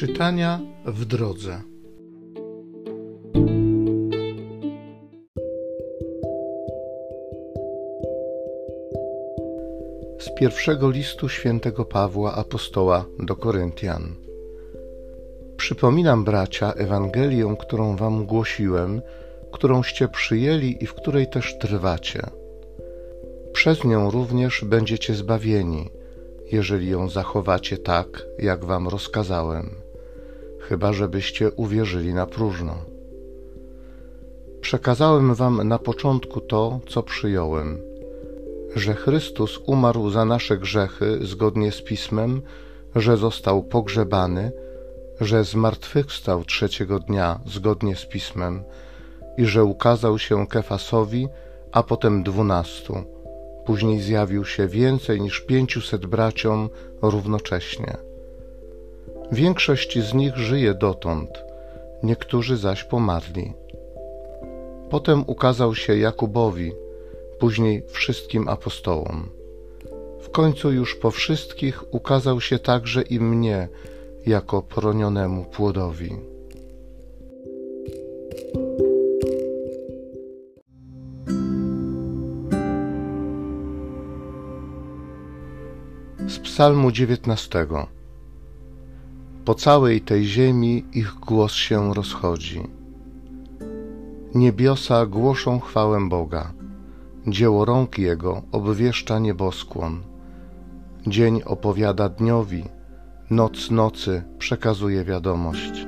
Czytania w drodze. Z pierwszego listu świętego Pawła apostoła do Koryntian. Przypominam, bracia, Ewangelię, którą wam głosiłem, którąście przyjęli i w której też trwacie. Przez nią również będziecie zbawieni, jeżeli ją zachowacie tak, jak wam rozkazałem, chyba żebyście uwierzyli na próżno. Przekazałem wam na początku to, co przyjąłem, że Chrystus umarł za nasze grzechy zgodnie z Pismem, że został pogrzebany, że zmartwychwstał trzeciego dnia zgodnie z Pismem i że ukazał się Kefasowi, a potem dwunastu. Później zjawił się więcej niż pięciuset braciom równocześnie. Większość z nich żyje dotąd, niektórzy zaś pomarli. Potem ukazał się Jakubowi, później wszystkim apostołom. W końcu już po wszystkich ukazał się także i mnie, jako poronionemu płodowi. Z Psalmu dziewiętnastego. Po całej tej ziemi ich głos się rozchodzi. Niebiosa głoszą chwałę Boga, dzieło rąk Jego obwieszcza nieboskłon. Dzień opowiada dniowi, noc nocy przekazuje wiadomość.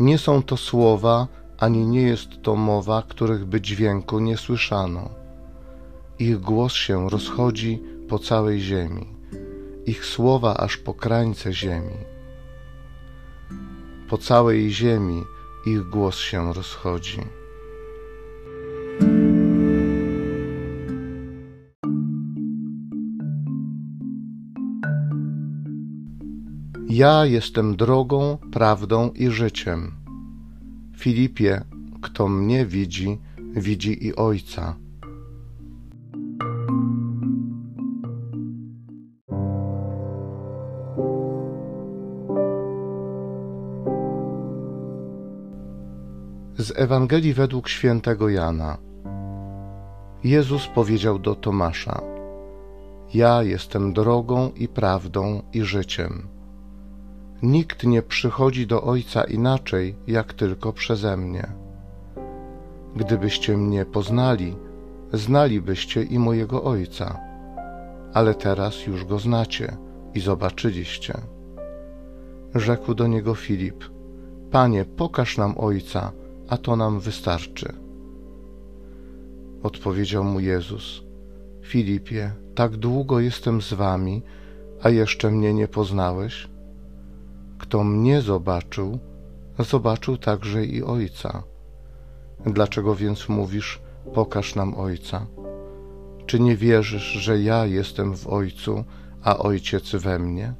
Nie są to słowa, ani nie jest to mowa, których by dźwięku nie słyszano. Ich głos się rozchodzi po całej ziemi, ich słowa aż po krańce ziemi. Po całej ziemi ich głos się rozchodzi. Ja jestem drogą, prawdą i życiem. Filipie, kto mnie widzi, widzi i Ojca. Z Ewangelii według świętego Jana. Jezus powiedział do Tomasza: Ja jestem drogą i prawdą i życiem. Nikt nie przychodzi do Ojca inaczej, jak tylko przeze mnie. Gdybyście mnie poznali, znalibyście i mojego Ojca, ale teraz już go znacie i zobaczyliście. Rzekł do niego Filip: Panie, pokaż nam Ojca, a to nam wystarczy. Odpowiedział mu Jezus: Filipie, tak długo jestem z wami, a jeszcze mnie nie poznałeś? Kto mnie zobaczył, zobaczył także i Ojca. Dlaczego więc mówisz, pokaż nam Ojca? Czy nie wierzysz, że ja jestem w Ojcu, a Ojciec we mnie?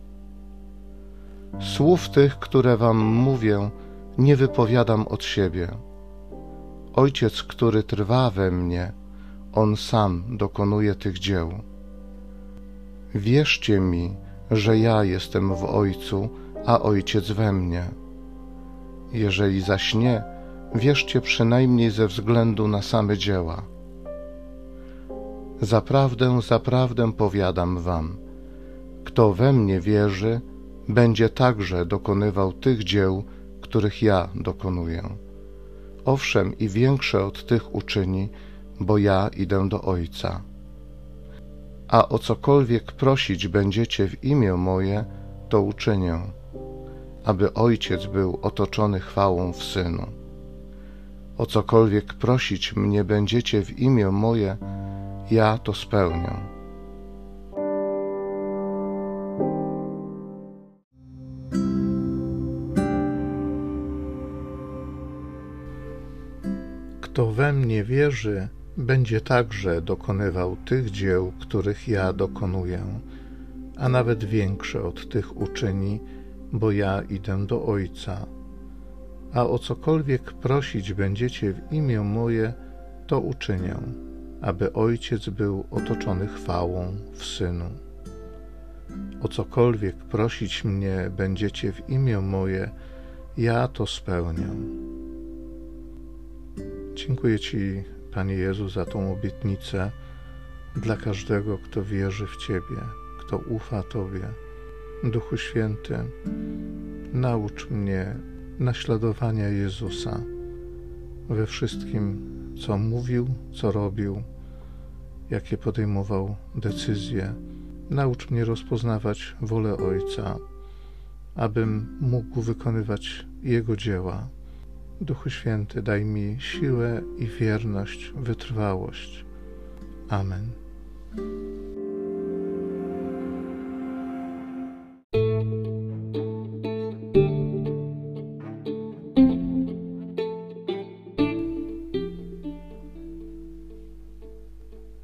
Słów tych, które wam mówię, nie wypowiadam od siebie. Ojciec, który trwa we mnie, On sam dokonuje tych dzieł. Wierzcie mi, że ja jestem w Ojcu, a Ojciec we mnie. Jeżeli zaś nie, wierzcie przynajmniej ze względu na same dzieła. Zaprawdę, zaprawdę powiadam wam, kto we mnie wierzy, będzie także dokonywał tych dzieł, których ja dokonuję. Owszem, i większe od tych uczyni, bo ja idę do Ojca. A o cokolwiek prosić będziecie w imię moje, to uczynię, aby Ojciec był otoczony chwałą w Synu. O cokolwiek prosić mnie będziecie w imię moje, ja to spełnię. Kto we mnie wierzy, będzie także dokonywał tych dzieł, których ja dokonuję, a nawet większe od tych uczyni, bo ja idę do Ojca. A o cokolwiek prosić będziecie w imię moje, to uczynię, aby Ojciec był otoczony chwałą w Synu. o cokolwiek prosić mnie będziecie w imię moje, ja to spełnię. Dziękuję Ci, Panie Jezu, za tą obietnicę dla każdego, kto wierzy w Ciebie, kto ufa Tobie. Duchu Święty, naucz mnie naśladowania Jezusa we wszystkim, co mówił, co robił, jakie podejmował decyzje. Naucz mnie rozpoznawać wolę Ojca, abym mógł wykonywać Jego dzieła. Duchu Święty, daj mi siłę i wierność, wytrwałość. Amen.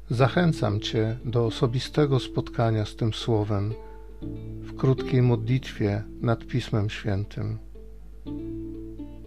Zachęcam Cię do osobistego spotkania z tym Słowem w krótkiej modlitwie nad Pismem Świętym.